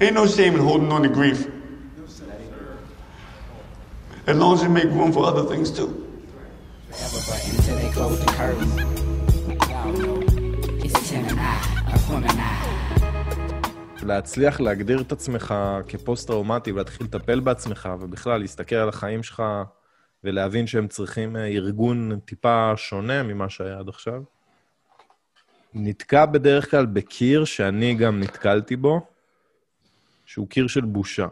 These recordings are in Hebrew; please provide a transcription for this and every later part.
Ain't no shame in holding on to grief. As long as you make room for other things too. להצליח להגדיר את עצמך כפוסט-טראומטי ולהתחיל לטפל בעצמך ובכלל להסתכל על החיים שלך ולהבין שהם צריכים אה, ארגון טיפה שונה ממה שהיה עד עכשיו, נתקע בדרך כלל בקיר שאני גם נתקלתי בו, שהוא קיר של בושה.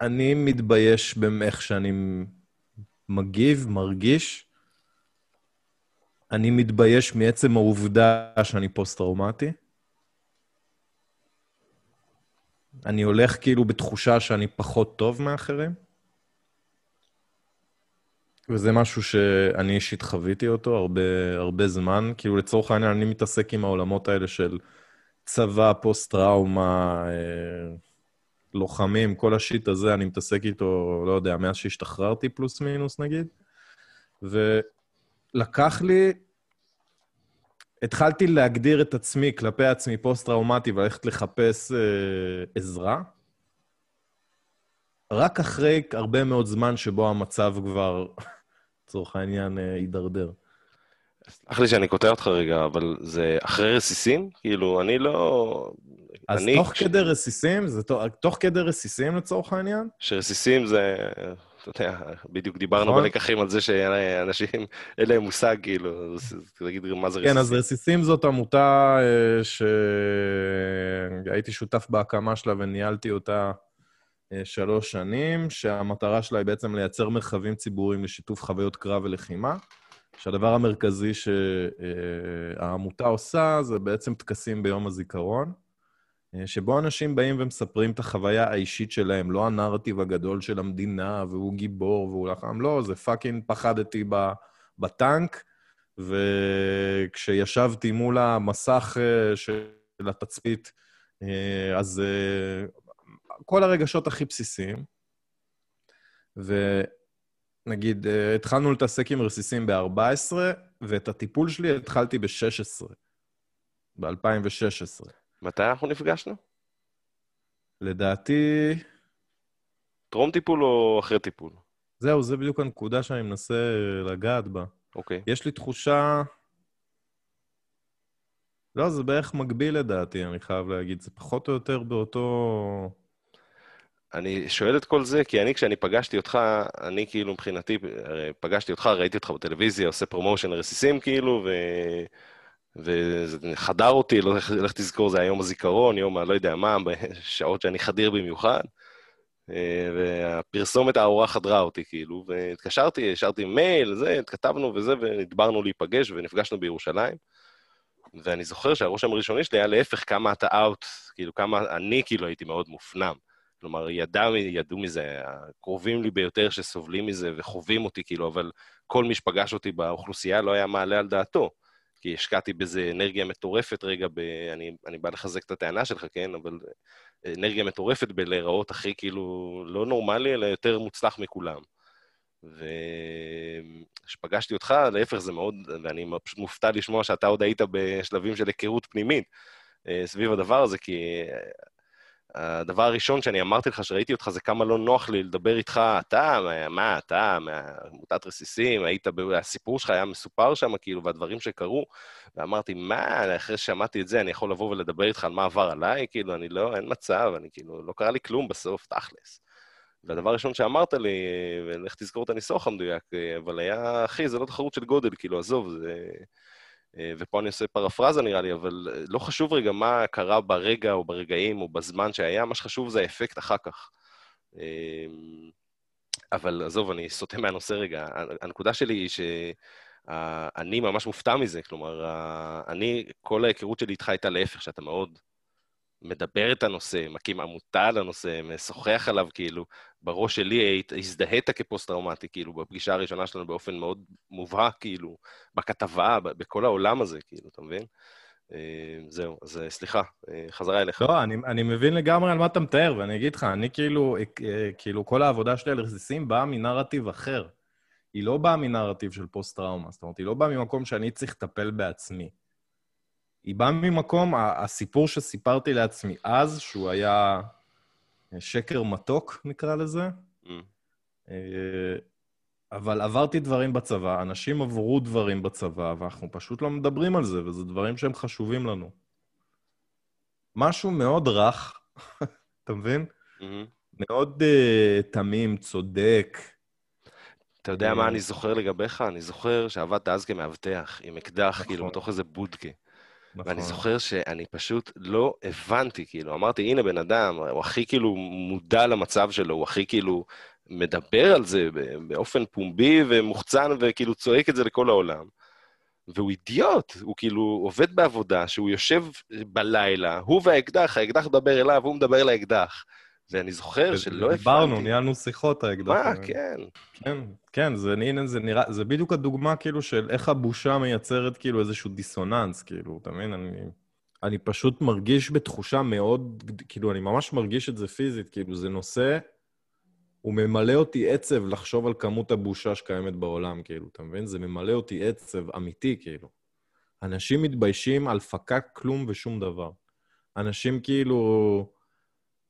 אני מתבייש באיך שאני מגיב, מרגיש. אני מתבייש מעצם העובדה שאני פוסט-טראומטי. אני הולך כאילו בתחושה שאני פחות טוב מאחרים. וזה משהו שאני אישית חוויתי אותו הרבה, הרבה זמן. כאילו, לצורך העניין, אני מתעסק עם העולמות האלה של צבא, פוסט-טראומה, אה, לוחמים, כל השיט הזה, אני מתעסק איתו, לא יודע, מאז שהשתחררתי פלוס מינוס, נגיד. ולקח לי... התחלתי להגדיר את עצמי כלפי עצמי פוסט-טראומטי וללכת לחפש אה, עזרה, רק אחרי הרבה מאוד זמן שבו המצב כבר, לצורך העניין, אה, הידרדר. סלח לי שאני קוטע אותך רגע, אבל זה אחרי רסיסים? כאילו, אני לא... אז אני, תוך כש- כדי רסיסים, זה תוך, תוך כדי רסיסים לצורך העניין, שרסיסים זה, אתה יודע, בדיוק דיברנו נכון. בלקחים על זה שאנשים, אין להם מושג, כאילו, תגיד מה זה רסיסים. כן, אז רסיסים זאת עמותה אה, שהייתי שותף בהקמה שלה וניהלתי אותה שלוש שנים, שהמטרה שלה היא בעצם לייצר מרחבים ציבוריים לשיתוף חוויות קרב ולחימה. שהדבר המרכזי שהעמותה עושה זה בעצם טקסים ביום הזיכרון, אה, שבו אנשים באים ומספרים את החוויה האישית שלהם, לא הנרטיב הגדול של המדינה, והוא גיבור והוא לחם, לא, זה fucking פחדתי בטנק, וכשישבתי מול המסך אה, של התצפית, אה, אז אה, כל הרגשות הכי בסיסיים, ונגיד, אה, התחלנו להתעסק עם רסיסים ב-14, ואת הטיפול שלי התחלתי ב-16, ב-2016. מתי אנחנו נפגשנו? לדעתי, טרום טיפול או אחרי טיפול? זהו, זה בדיוק הנקודה שאני מנסה לגעת בה. אוקיי. יש לי תחושה... לא, זה בערך מקביל לדעתי, אני חייב להגיד. זה פחות או יותר באותו... אני שואל את כל זה, כי אני, כשאני פגשתי אותך, אני כאילו מבחינתי, פגשתי אותך, ראיתי אותך בטלוויזיה, עושה promotion לרסיסים כאילו, ו... וזה חדר אותי, לא איך תזכור, זה היה יום הזיכרון, יום הלא יודע מה, בשעות שאני חדיר במיוחד. אה, והפרסומת הארורה חדרה אותי, כאילו, והתקשרתי, השארתי מייל, זה, התכתבנו וזה, ונדברנו להיפגש, ונפגשנו בירושלים. ואני זוכר שהרושם הראשוני שלי היה להפך, כמה אתה אאוט, כאילו, כמה אני כאילו הייתי מאוד מופנם. כלומר, ידע, ידעו מזה, הקרובים לי ביותר שסובלים מזה וחווים אותי, כאילו, אבל כל מי שפגש אותי באוכלוסייה לא היה מעלה על דעתו. כי השקעתי בזה אנרגיה מטורפת רגע, ב... אני, אני בא לחזק את הטענה שלך, כן? אבל אנרגיה מטורפת בלהיראות הכי כאילו לא נורמלי, אלא יותר מוצלח מכולם. וכשפגשתי אותך, להפך זה מאוד, ואני פשוט מופתע לשמוע שאתה עוד היית בשלבים של היכרות פנימית אה, סביב הדבר הזה, כי הדבר הראשון שאני אמרתי לך, שראיתי אותך, זה כמה לא נוח לי לדבר איתך, אתה, מה, אתה, מעמותת רסיסים, היית, הסיפור שלך היה מסופר שם, כאילו, והדברים שקרו, ואמרתי, מה, אחרי ששמעתי את זה, אני יכול לבוא ולדבר איתך על מה עבר עליי? כאילו, אני לא, אין מצב, אני כאילו, לא קרה לי כלום בסוף, תכלס. והדבר הראשון שאמרת לי, ולך תזכור את הניסוח המדויק, אבל היה, אחי, זה לא תחרות של גודל, כאילו, עזוב, זה... ופה אני עושה פרפרזה נראה לי, אבל לא חשוב רגע מה קרה ברגע או ברגעים או בזמן שהיה, מה שחשוב זה האפקט אחר כך. אבל עזוב, אני סוטה מהנושא רגע. הנקודה שלי היא שאני ממש מופתע מזה, כלומר, אני, כל ההיכרות שלי איתך הייתה להפך, שאתה מאוד מדבר את הנושא, מקים עמותה על הנושא, משוחח עליו, כאילו, בראש שלי הזדהית כפוסט-טראומטי, כאילו, בפגישה הראשונה שלנו באופן מאוד מובהק, כאילו, בכתבה, בכל העולם הזה, כאילו, אתה מבין? זהו, אז סליחה, חזרה אליך. לא, אני, אני מבין לגמרי על מה אתה מתאר, ואני אגיד לך, אני כאילו, כאילו, כל העבודה שלי על רסיסים באה מנרטיב אחר. היא לא באה מנרטיב של פוסט-טראומה, זאת אומרת, היא לא באה ממקום שאני צריך לטפל בעצמי. היא באה ממקום, הסיפור שסיפרתי לעצמי אז, שהוא היה שקר מתוק, נקרא לזה, Mm. אה, אבל עברתי דברים בצבא, אנשים עברו דברים בצבא, ואנחנו פשוט לא מדברים על זה, וזה דברים שהם חשובים לנו. משהו מאוד רך, אתה מבין? מהמם. מאוד uh, תמים, צודק. אתה יודע אה, מה אני זוכר לגביך? אני זוכר שעבדת אז כמאבטח, עם אקדח, נכון. כאילו, בתוך איזה בודקה. נכון. ואני זוכר שאני פשוט לא הבנתי, כאילו, אמרתי, הנה בן אדם, הוא הכי כאילו מודע למצב שלו, הוא הכי כאילו מדבר על זה באופן פומבי ומוחצן, וכאילו צועק את זה לכל העולם. והוא אידיוט, הוא כאילו עובד בעבודה, שהוא יושב בלילה, הוא והאקדח, האקדח מדבר אליו, הוא מדבר לאקדח. ואני זוכר שלא הבנתי. דיברנו, ניהלנו שיחות, האקדח. מה. כן. כן, כן, זה, הנה, זה נראה, זה בדיוק הדוגמה, כאילו, של איך הבושה מייצרת, כאילו, איזשהו דיסוננס, כאילו, אתה מבין? אני, אני פשוט מרגיש בתחושה מאוד, כאילו, אני ממש מרגיש את זה פיזית, כאילו, זה נושא, הוא ממלא אותי עצב לחשוב על כמות הבושה שקיימת בעולם, כאילו, אתה מבין? זה ממלא אותי עצב אמיתי, כאילו. אנשים מתביישים על פקק כלום ושום דבר. אנשים כאילו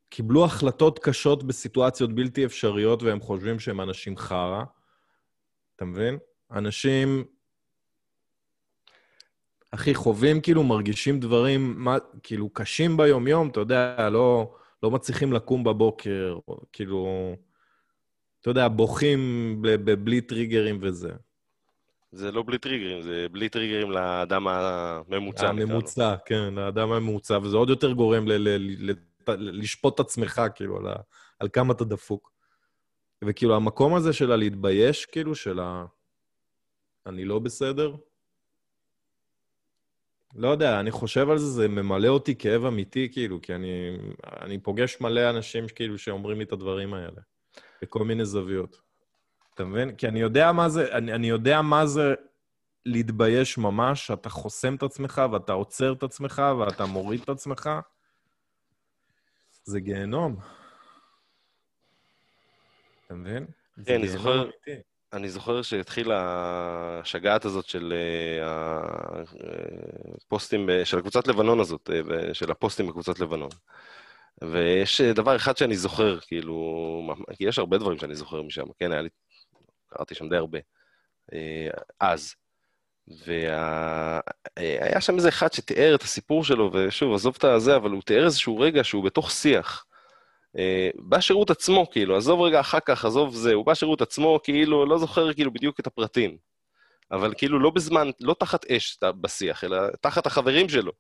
קיבלו החלטות קשות בסיטואציות בלתי אפשריות והם חושבים שהם אנשים חרא. אתה מבין? אנשים הכי חווים, כאילו, מרגישים דברים, מה, כאילו, קשים ביום-יום, אתה יודע, לא, לא מצליחים לקום בבוקר, כאילו, אתה יודע, בוכים בלי טריגרים וזה. זה לא בלי טריגרים, זה בלי טריגרים לאדם הממוצע. הממוצע, כן, לאדם הממוצע, וזה עוד יותר גורם ל- ל- ל- לשפוט את עצמך, כאילו, על, על כמה אתה דפוק. וכאילו, המקום הזה של הלהתבייש, כאילו, של ה... אני לא בסדר, לא יודע, אני חושב על זה, זה ממלא אותי כאב אמיתי, כאילו, כי אני, אני פוגש מלא אנשים, כאילו, שאומרים לי את הדברים האלה, בכל מיני זוויות. אתה מבין? כי אני יודע מה זה, אני, אני יודע מה זה להתבייש ממש, שאתה חוסם את עצמך, ואתה עוצר את עצמך, ואתה מוריד את עצמך. זה גיהנום. אתה מבין? כן, אני זוכר- אמיתי. אני זוכר שהתחילה השגעת הזאת של אה, הפוסטים, של הקבוצת לבנון הזאת, אה, של הפוסטים בקבוצת לבנון. ויש אה, דבר אחד שאני זוכר, כאילו, כי יש הרבה דברים שאני זוכר משם, כן, היה לי, קראתי שם די הרבה, אז. והיה שם איזה אחד שתיאר את הסיפור שלו, ושוב, עזוב את הזה, אבל הוא תיאר איזשהו רגע שהוא בתוך שיח. אה, בשירות עצמו, כאילו, עזוב רגע אחר כך, עזוב זה, הוא בשירות עצמו, כאילו, לא זוכר כאילו בדיוק את הפרטים. אבל כאילו לא בזמן, לא תחת אש בשיח, אלא תחת החברים שלו.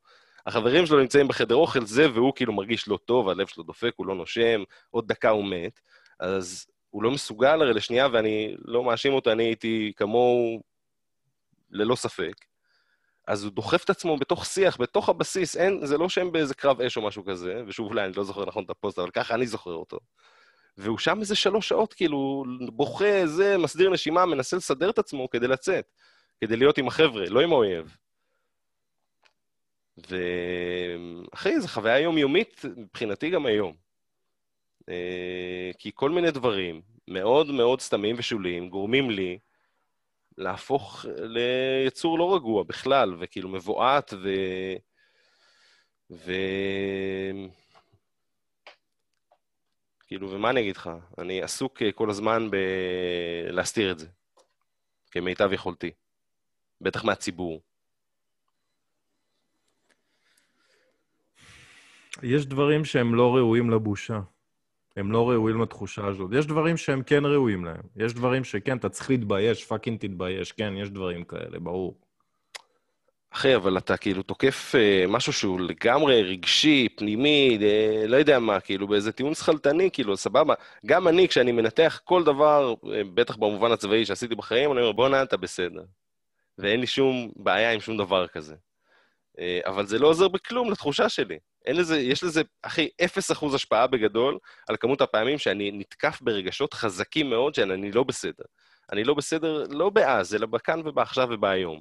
החברים שלו נמצאים בחדר אוכל זה, והוא כאילו מרגיש לא טוב, הלב שלו דופק, הוא לא נושם, עוד דקה הוא מת. אז הוא לא מסוגל הרי לשנייה, ואני לא מאשים אותו, אני הייתי כמוהו ללא ספק. אז הוא דוחף את עצמו בתוך שיח, בתוך הבסיס, אין, זה לא שהם באיזה קרב אש או משהו כזה, ושוב, אולי אני לא זוכר נכון את הפוסט, אבל ככה אני זוכר אותו. והוא שם איזה שלוש שעות, כאילו, בוכה, זה, מסדיר נשימה, מנסה לסדר את עצמו כדי לצאת, כדי להיות עם החבר'ה, לא עם האויב. ואחי, זו חוויה יומיומית מבחינתי גם היום. אה, כי כל מיני דברים מאוד מאוד סתמים ושוליים גורמים לי להפוך ליצור לא רגוע בכלל, וכאילו מבועת ו... ו... כאילו, ומה אני אגיד לך? אני עסוק אה, כל הזמן בלהסתיר את זה, כמיטב יכולתי. בטח מהציבור. יש דברים שהם לא ראויים לבושה. הם לא ראויים לתחושה הזאת. יש דברים שהם כן ראויים להם. יש דברים שכן, אתה צריך להתבייש, פאקינג תתבייש. כן, יש דברים כאלה, ברור. אחי, אבל אתה כאילו תוקף אה, משהו שהוא לגמרי רגשי, פנימי, אה, לא יודע מה, כאילו באיזה טיעון שכלתני, כאילו, סבבה. גם אני, כשאני מנתח כל דבר, אה, בטח במובן הצבאי שעשיתי בחיים, אני אומר, בואנה, אתה בסדר. ואין לי שום בעיה עם שום דבר כזה. אה, אבל זה לא עוזר בכלום לתחושה שלי. אין לזה, יש לזה, אחי, אפס אחוז השפעה בגדול על כמות הפעמים שאני נתקף ברגשות חזקים מאוד שאני לא בסדר. אני לא בסדר, לא באז, אלא בכאן ובעכשיו ובהיום.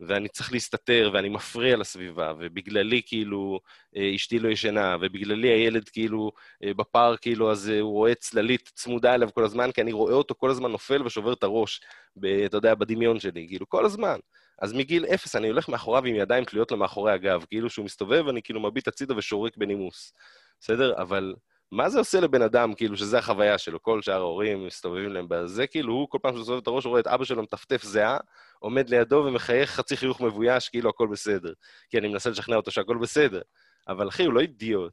ואני צריך להסתתר, ואני מפריע לסביבה, ובגללי כאילו אה, אשתי לא ישנה, ובגללי הילד כאילו אה, בפארק, כאילו, אז אה, הוא רואה צללית צמודה אליו כל הזמן, כי אני רואה אותו כל הזמן נופל ושובר את הראש, ב, אתה יודע, בדמיון שלי, כאילו, כל הזמן. אז מגיל אפס אני הולך מאחוריו עם ידיים תלויות לו מאחורי הגב, כאילו שהוא מסתובב, אני כאילו מביט הצידה ושורק בנימוס. בסדר? אבל מה זה עושה לבן אדם, כאילו, שזה החוויה שלו? כל שאר ההורים מסתובבים להם בזה, כאילו, הוא כל פעם שהוא מסתובב את הראש, הוא רואה את אבא שלו מטפטף זיעה, עומד לידו ומחייך חצי חיוך מבויש, כאילו הכל בסדר. כי אני מנסה לשכנע אותו שהכל בסדר. אבל אחי, הוא לא אידיוט.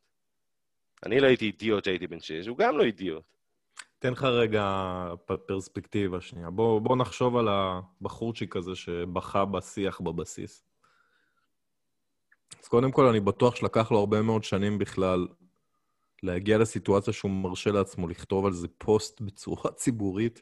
אני לא הייתי אידיוט כשהייתי בן שש, הוא גם לא אידיוט. תן לך רגע פרספקטיבה שנייה. בוא, בוא נחשוב על הבחורצ'יק הזה שבכה בשיח בבסיס. אז קודם כל, אני בטוח שלקח לו הרבה מאוד שנים בכלל להגיע לסיטואציה שהוא מרשה לעצמו לכתוב על זה פוסט בצורה ציבורית.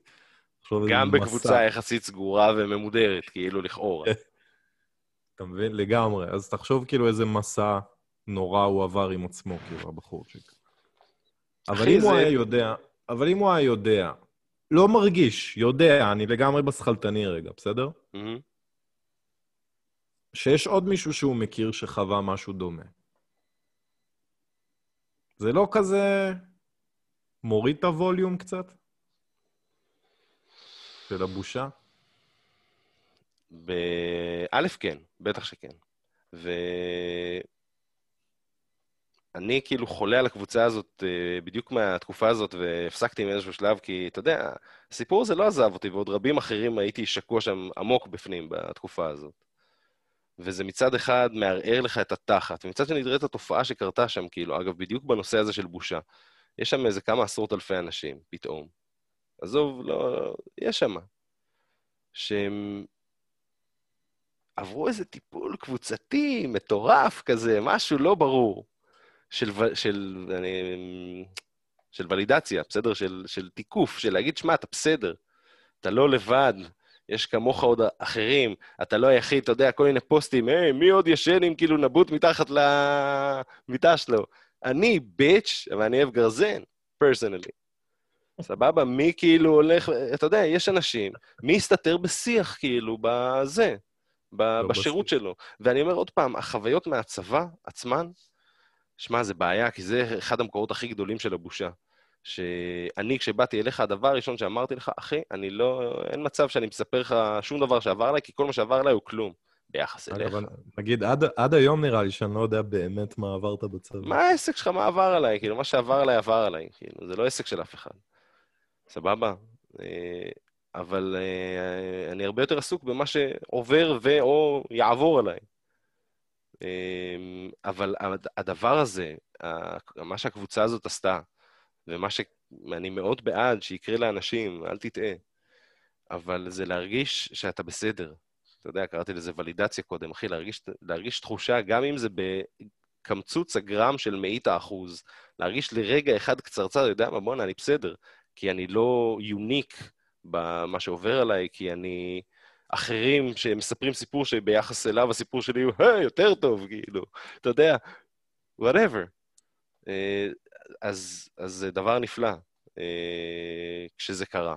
גם מסע. בקבוצה יחסית סגורה וממודרת, כאילו, לכאורה. אתה מבין? לגמרי. אז תחשוב כאילו איזה מסע נורא הוא עבר עם עצמו, כאילו, הבחורצ'יק. אבל אם הוא זה- היה יודע, אבל אם הוא היה יודע, לא מרגיש, יודע, אני לגמרי בשכלתני רגע, בסדר? מהמם. שיש עוד מישהו שהוא מכיר שחווה משהו דומה. זה לא כזה מוריד את הווליום קצת? של הבושה? באלף כן, בטח שכן. ואני כאילו חולה על הקבוצה הזאת אה, בדיוק מהתקופה הזאת, והפסקתי מאיזשהו שלב, כי אתה יודע, הסיפור הזה לא עזב אותי, ועוד רבים אחרים הייתי שקוע שם עמוק בפנים בתקופה הזאת. וזה מצד אחד מערער לך את התחת, ומצד שני תראה את התופעה שקרתה שם, כאילו, אגב, בדיוק בנושא הזה של בושה. יש שם איזה כמה עשרות אלפי אנשים, פתאום. עזוב, לא, יש שם. שהם עברו איזה טיפול קבוצתי מטורף כזה, משהו לא ברור, של, של, אני, של ולידציה, בסדר? של, של תיקוף, של להגיד, שמע, אתה בסדר, אתה לא לבד, יש כמוך עוד אחרים, אתה לא היחיד, אתה יודע, כל מיני פוסטים, היי, מי עוד ישן עם כאילו נבוט מתחת למיטה שלו? אני ביץ', אבל אני אוהב גרזן, פרסונלי. סבבה? מי כאילו הולך, אתה יודע, יש אנשים, מי יסתתר בשיח כאילו בזה, ב- בשירות בשיח. שלו. ואני אומר עוד פעם, החוויות מהצבא עצמן, שמע, זה בעיה, כי זה אחד המקורות הכי גדולים של הבושה. שאני, כשבאתי אליך, הדבר הראשון שאמרתי לך, אחי, אני לא, אין מצב שאני מספר לך שום דבר שעבר עליי, כי כל מה שעבר עליי הוא כלום ביחס אליך. אגב, נגיד, עד, עד היום נראה לי שאני לא יודע באמת מה עברת בצבא. מה העסק שלך, מה עבר עליי? כאילו, מה שעבר עליי, עבר עליי. כאילו, זה לא עסק של אף אחד. סבבה? אה, אבל אה, אני הרבה יותר עסוק במה שעובר ו/או יעבור עליי. אה, אבל הד- הדבר הזה, מה שהקבוצה הזאת עשתה, ומה שאני מאוד בעד שיקרה לאנשים, אל תטעה, אבל זה להרגיש שאתה בסדר. אתה יודע, קראתי לזה ולידציה קודם, אחי, להרגיש, להרגיש תחושה, גם אם זה בקמצוץ הגרם של מאית האחוז, להרגיש לרגע אחד קצרצר, יודע מה, בואנה, אני בסדר. כי אני לא יוניק במה שעובר עליי, כי אני... אחרים שמספרים סיפור שביחס אליו הסיפור שלי הוא, היי, יותר טוב, כאילו, אתה יודע, whatever. אה, אז, אז זה דבר נפלא אה, כשזה קרה.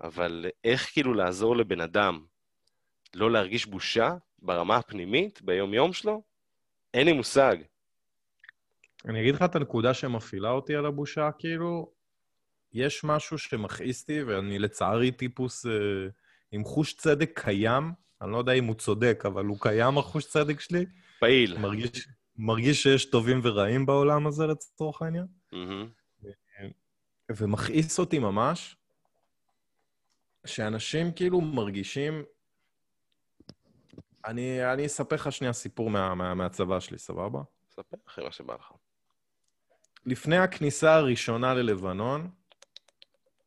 אבל איך כאילו לעזור לבן אדם לא להרגיש בושה ברמה הפנימית, ביום-יום שלו? אין לי מושג. אני אגיד לך את הנקודה שמפעילה אותי על הבושה, כאילו, יש משהו שמכעיס אותי, ואני לצערי טיפוס אה, עם חוש צדק קיים, אני לא יודע אם הוא צודק, אבל הוא קיים, החוש צדק שלי. פעיל. מרגיש, מרגיש שיש טובים ורעים בעולם הזה, לצורך העניין. מהמם. ומכעיס אותי ממש, שאנשים כאילו מרגישים... אני, אני אספר לך שנייה סיפור מה, מה, מהצבא שלי, סבבה? ספר אחרי מה שבא לך. לפני הכניסה הראשונה ללבנון,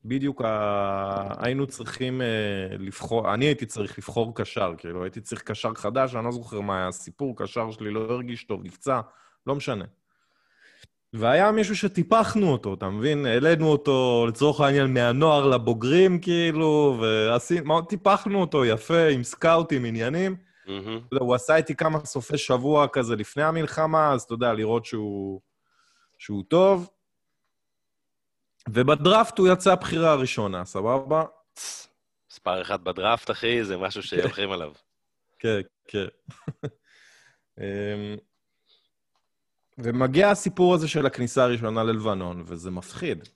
בדיוק ה... היינו צריכים uh, לבחור, אני הייתי צריך לבחור קשר, כאילו, הייתי צריך קשר חדש, אני לא זוכר מה היה הסיפור, קשר שלי לא הרגיש טוב, נפצע, לא משנה. והיה מישהו שטיפחנו אותו, אתה מבין? העלינו אותו, לצורך העניין, מהנוער לבוגרים, כאילו, ועשינו, טיפחנו אותו יפה, עם סקאוטים, עניינים. יודע, הוא עשה איתי כמה סופי שבוע כזה לפני המלחמה, אז אתה יודע, לראות שהוא, שהוא טוב. ובדראפט הוא יצא בחירה הראשונה, סבבה? מספר אחד בדראפט, אחי, זה משהו שהולכים עליו. כן, כן. אמ, ומגיע הסיפור הזה של הכניסה הראשונה ללבנון, וזה מפחיד.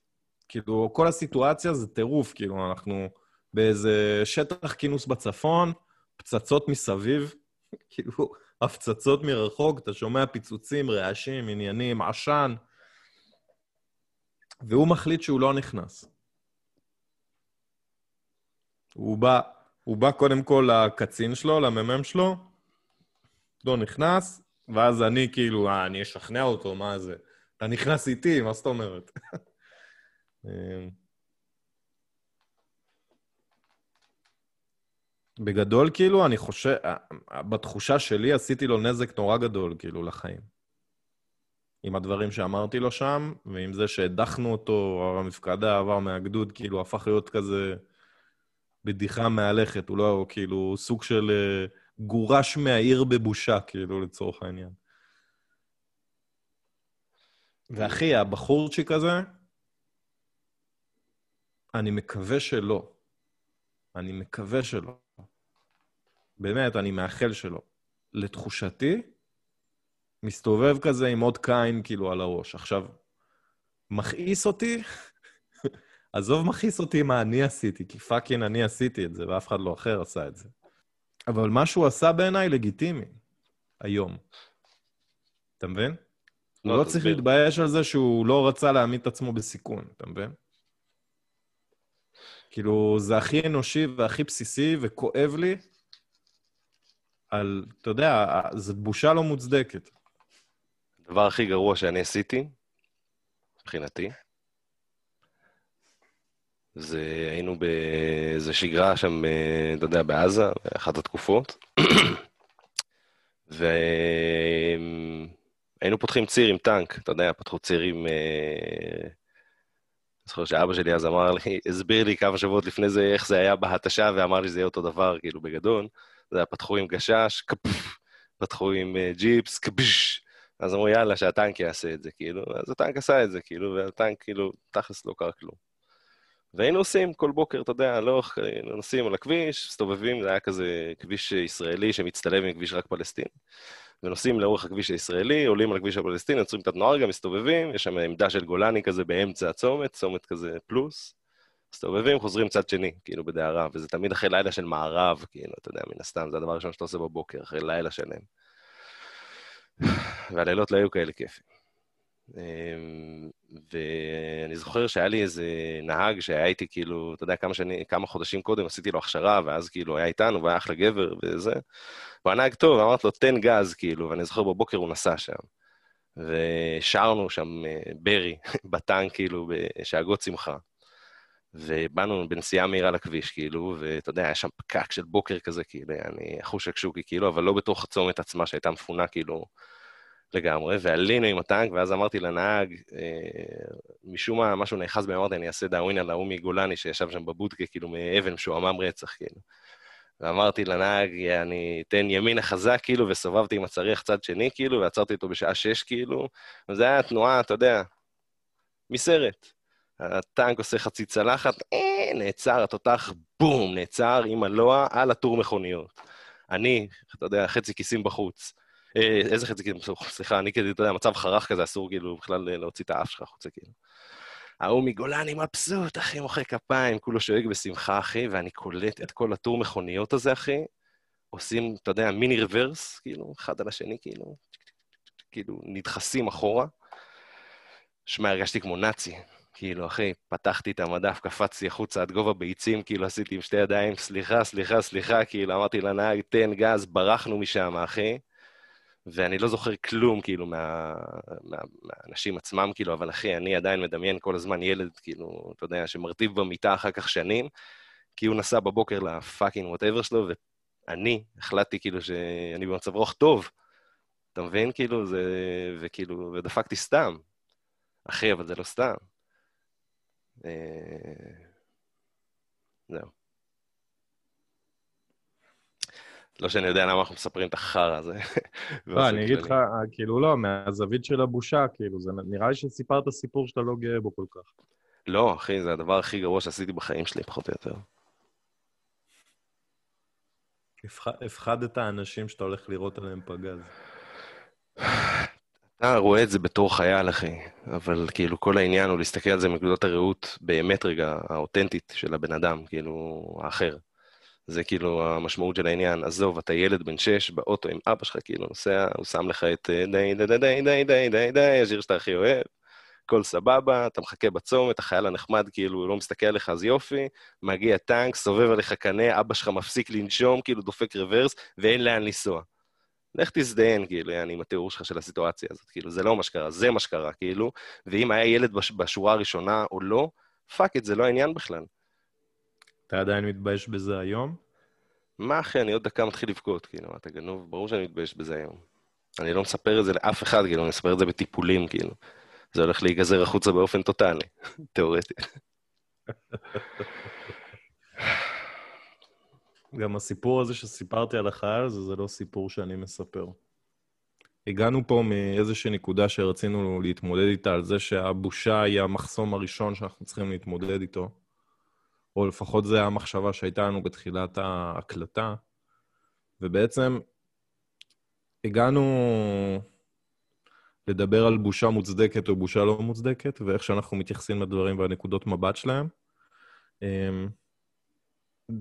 כאילו, כל הסיטואציה זה טירוף, כאילו, אנחנו באיזה שטח כינוס בצפון, פצצות מסביב, כאילו, הפצצות מרחוק, אתה שומע פיצוצים, רעשים, עניינים, עשן, והוא מחליט שהוא לא נכנס. הוא בא, הוא בא קודם כל לקצין שלו, למ"מ שלו, לא נכנס, ואז אני כאילו, אה, אני אשכנע אותו, מה זה? אתה נכנס איתי, מה זאת אומרת? אמ, בגדול, כאילו, אני חושב, בתחושה שלי עשיתי לו נזק נורא גדול, כאילו, לחיים. עם הדברים שאמרתי לו שם, ועם זה שהדחנו אותו, המפקדה עבר מהגדוד, כאילו, הפך להיות כזה בדיחה מהלכת, הוא לא, כאילו, סוג של אה, גורש מהעיר בבושה, כאילו, לצורך העניין. ואחי, הבחורצ'יק הזה, אני מקווה שלא. אני מקווה שלא. באמת, אני מאחל שלא. לתחושתי, מסתובב כזה עם עוד קין כאילו על הראש. עכשיו, מכעיס אותי, עזוב מכעיס אותי מה אני עשיתי, כי פאקינג אני עשיתי את זה, ואף אחד לא אחר עשה את זה. אבל מה שהוא עשה בעיניי לגיטימי, היום. אתה מבין? הוא לא צריך להתבייש על זה שהוא לא רצה להעמיד את עצמו בסיכון, אתה מבין? כאילו, זה הכי אנושי והכי בסיסי, וכואב לי על, אתה יודע, זו בושה לא מוצדקת. הדבר הכי גרוע שאני עשיתי, מבחינתי, זה היינו באיזה שגרה שם, אה, אתה יודע, בעזה, באחת התקופות, והיינו פותחים ציר עם טנק, אתה יודע, פתחו ציר עם... אה, אני זוכר שאבא שלי אז אמר לי, הסביר לי כמה שבועות לפני זה איך זה היה בהתשה, ואמר לי שזה יהיה אותו דבר, כאילו, בגדול. זה היה, פתחו עם גשש, קפף, פתחו עם uh, ג'יפס, קפש. אז אמרו, יאללה, שהטנק יעשה את זה, כאילו. אז הטנק עשה את זה, כאילו, והטנק, כאילו, תכלס לא קרה כלום. והיינו עושים כל בוקר, אתה יודע, לא, נוסעים על הכביש, מסתובבים, זה היה כזה כביש ישראלי שמצטלב עם כביש רק פלסטין. ונוסעים לאורך הכביש הישראלי, עולים על הכביש הפלסטיני, עוצרים את התנועה רגע, מסתובבים, יש שם עמדה של גולני כזה באמצע הצומת, צומת כזה פלוס. מסתובבים, חוזרים צד שני, כאילו בדהרה, וזה תמיד אחרי לילה של מערב, כאילו, אתה יודע, מן הסתם, זה הדבר הראשון שאתה עושה בבוקר, אחרי לילה שלם. והלילות לא היו כאלה כיפים. אמ, ואני זוכר שהיה לי איזה נהג שהיה איתי, כאילו, אתה יודע, כמה, שני, כמה חודשים קודם עשיתי לו הכשרה, ואז כאילו היה איתנו, והיה אחלה גבר וזה. הוא היה נהג טוב, אמרתי לו, תן גז, כאילו, ואני זוכר בבוקר הוא נסע שם. ושרנו שם אה, ברי בטנק, כאילו, בשאגות שמחה. ובאנו בנסיעה מהירה לכביש, כאילו, ואתה יודע, היה שם פקק של בוקר כזה, כאילו, אני אחוש שקשוקי, כאילו, אבל לא בתוך הצומת עצמה שהייתה מפונה, כאילו, לגמרי, ועלינו עם הטנק, ואז אמרתי לנהג, אה, משום מה, משהו נאחז בי, אמרתי, אני אעשה דאווין על ההוא מגולני שישב שם בבודקה, כאילו, מאבן משועמם רצח, כאילו. ואמרתי לנהג, אני אתן ימינה חזק, כאילו, וסובבתי עם הצריח צד שני, כאילו, ועצרתי אותו בשעה שש, כאילו, וזו הייתה תנועה, אתה יודע, מסרט. הטנק עושה חצי צלחת, אה, נעצר, התותח, בום, נעצר עם הלוע על הטור מכוניות. אני, אתה יודע, חצי כיסים בחוץ. אה, איזה חצי כיסים בחוץ? סליחה, אני כזה, אתה יודע, מצב חרך כזה, אסור כאילו בכלל להוציא את האף שלך החוצה, כאילו. ההוא מגולני מבסוט, אחי, מוחא כפיים, כולו שואג בשמחה, אחי, ואני קולט את כל הטור מכוניות הזה, אחי. עושים, אתה יודע, מיני רוורס, כאילו, אחד על השני, כאילו, כאילו, נדחסים אחורה. שמע, הרגשתי כמו נאצי. כאילו, אחי, פתחתי את המדף, קפצתי החוצה עד גובה ביצים, כאילו עשיתי עם שתי ידיים, סליחה, סליחה, סליחה, כאילו, אמרתי לנהג, תן גז, ברחנו משם, אחי. ואני לא זוכר כלום, כאילו, מה, מה, מהאנשים עצמם, כאילו, אבל אחי, אני עדיין מדמיין כל הזמן ילד, כאילו, אתה יודע, שמרטיב במיטה אחר כך שנים, כי הוא נסע בבוקר לפאקינג ווטאבר שלו, ואני החלטתי, כאילו, שאני במצב רוח טוב. אתה מבין? כאילו, זה... וכאילו, ודפקתי סתם. אחי, אבל זה לא סתם. אה, זהו. לא שאני יודע למה אנחנו מספרים את החרא הזה. לא, אני אגיד לך, כאילו לא, מהזווית של הבושה, כאילו, זה נראה לי שסיפרת סיפור שאתה לא גאה בו כל כך. לא, אחי, זה הדבר הכי גרוע שעשיתי בחיים שלי, פחות או יותר. הפח- הפחדת האנשים שאתה הולך לירות עליהם פגז. אתה רואה את זה בתור חייל, אחי, אבל כאילו כל העניין הוא להסתכל על זה מנקודת הראות באמת רגע האותנטית של הבן אדם, כאילו, האחר. זה כאילו המשמעות של העניין. עזוב, אתה ילד בן שש באוטו עם אבא שלך, כאילו נוסע, הוא שם לך את אה, די די די די די די די די, השיר שאתה הכי אוהב, הכל סבבה, אתה מחכה בצומת, החייל הנחמד כאילו לא מסתכל עליך, אז יופי, מגיע טנק, סובב עליך קנה, אבא שלך מפסיק לנשום, כאילו דופק רוורס, ואין לאן לנסוע. לך תזדיין, כאילו, יעני, עם התיאור שלך של הסיטואציה הזאת, כאילו, זה לא מה שקרה, זה מה שקרה, כאילו, ואם היה ילד בש, בשורה הראשונה או לא, fuck it, זה לא העניין בכלל. אתה עדיין מתבייש בזה היום? מה אחי, אני עוד דקה מתחיל לבכות, כאילו, אתה גנוב, ברור שאני מתבייש בזה היום. אני לא מספר את זה לאף אחד, כאילו, אני מספר את זה בטיפולים, כאילו. זה הולך להיגזר החוצה באופן טוטאלי, תיאורטי. גם הסיפור הזה שסיפרתי על החייל הזה, זה לא סיפור שאני מספר. הגענו פה מאיזושהי נקודה שרצינו להתמודד איתה, על זה שהבושה היא המחסום הראשון שאנחנו צריכים להתמודד איתו. או לפחות זו המחשבה שהייתה לנו בתחילת ההקלטה. ובעצם הגענו לדבר על בושה מוצדקת או בושה לא מוצדקת, ואיך שאנחנו מתייחסים לדברים והנקודות מבט שלהם.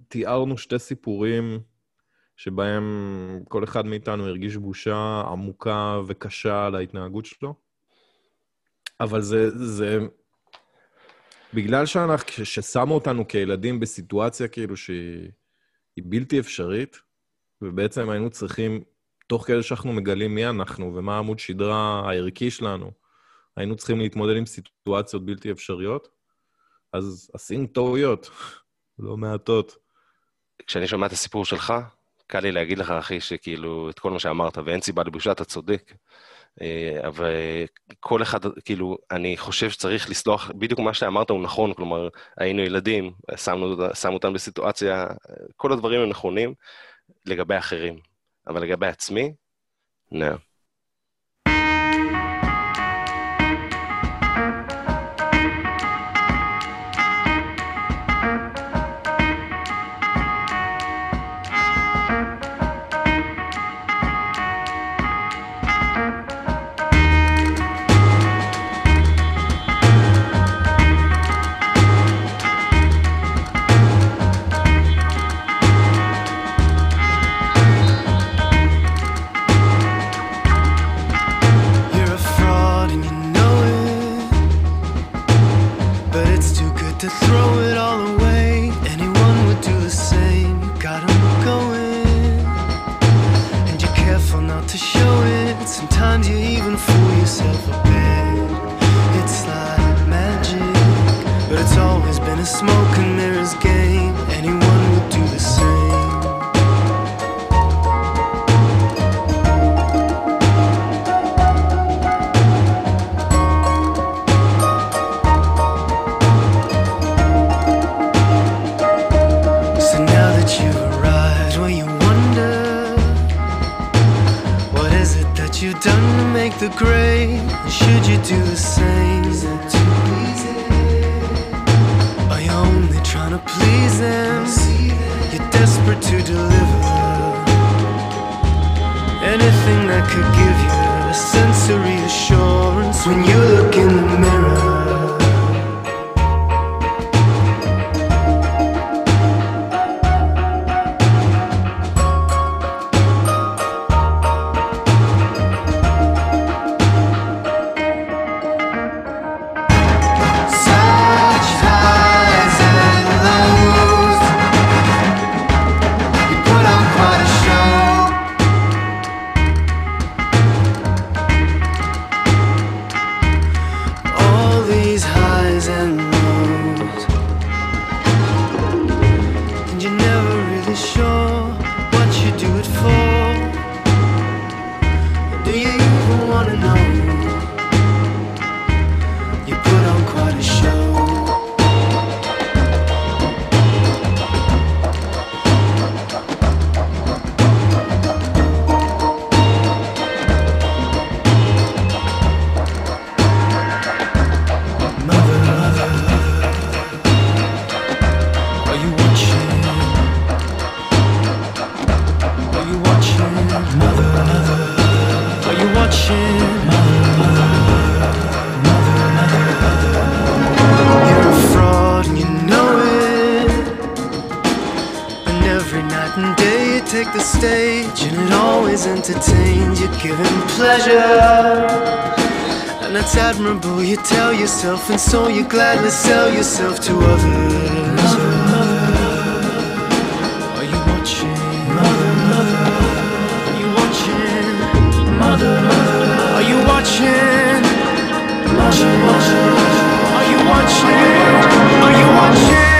תיארנו שתי סיפורים שבהם כל אחד מאיתנו הרגיש בושה עמוקה וקשה על ההתנהגות שלו, אבל זה, זה בגלל שאנחנו, ששמו אותנו כילדים בסיטואציה כאילו שהיא בלתי אפשרית, ובעצם היינו צריכים, תוך כדי שאנחנו מגלים מי אנחנו ומה עמוד שדרה הערכי שלנו, היינו צריכים להתמודד עם סיטואציות בלתי אפשריות, אז עשינו טעויות, לא מעטות. כשאני שומע את הסיפור שלך, קל לי להגיד לך, אחי, שכאילו, את כל מה שאמרת, ואין סיבה לבושה, אתה צודק. אה, אבל כל אחד, כאילו, אני חושב שצריך לסלוח, בדיוק מה שאמרת הוא נכון, כלומר, היינו ילדים, שמנו, שמו אותם בסיטואציה, כל הדברים הם נכונים לגבי אחרים, אבל לגבי עצמי, לא. You're mother, mother. Are you watching? Mother, mother, mother, mother, mother. You're a fraud and you know it. And every night and day you take the stage, and it always entertains. You're giving pleasure. And that's admirable, you tell yourself, and so you gladly sell yourself to others. Are you watching? Are you watching?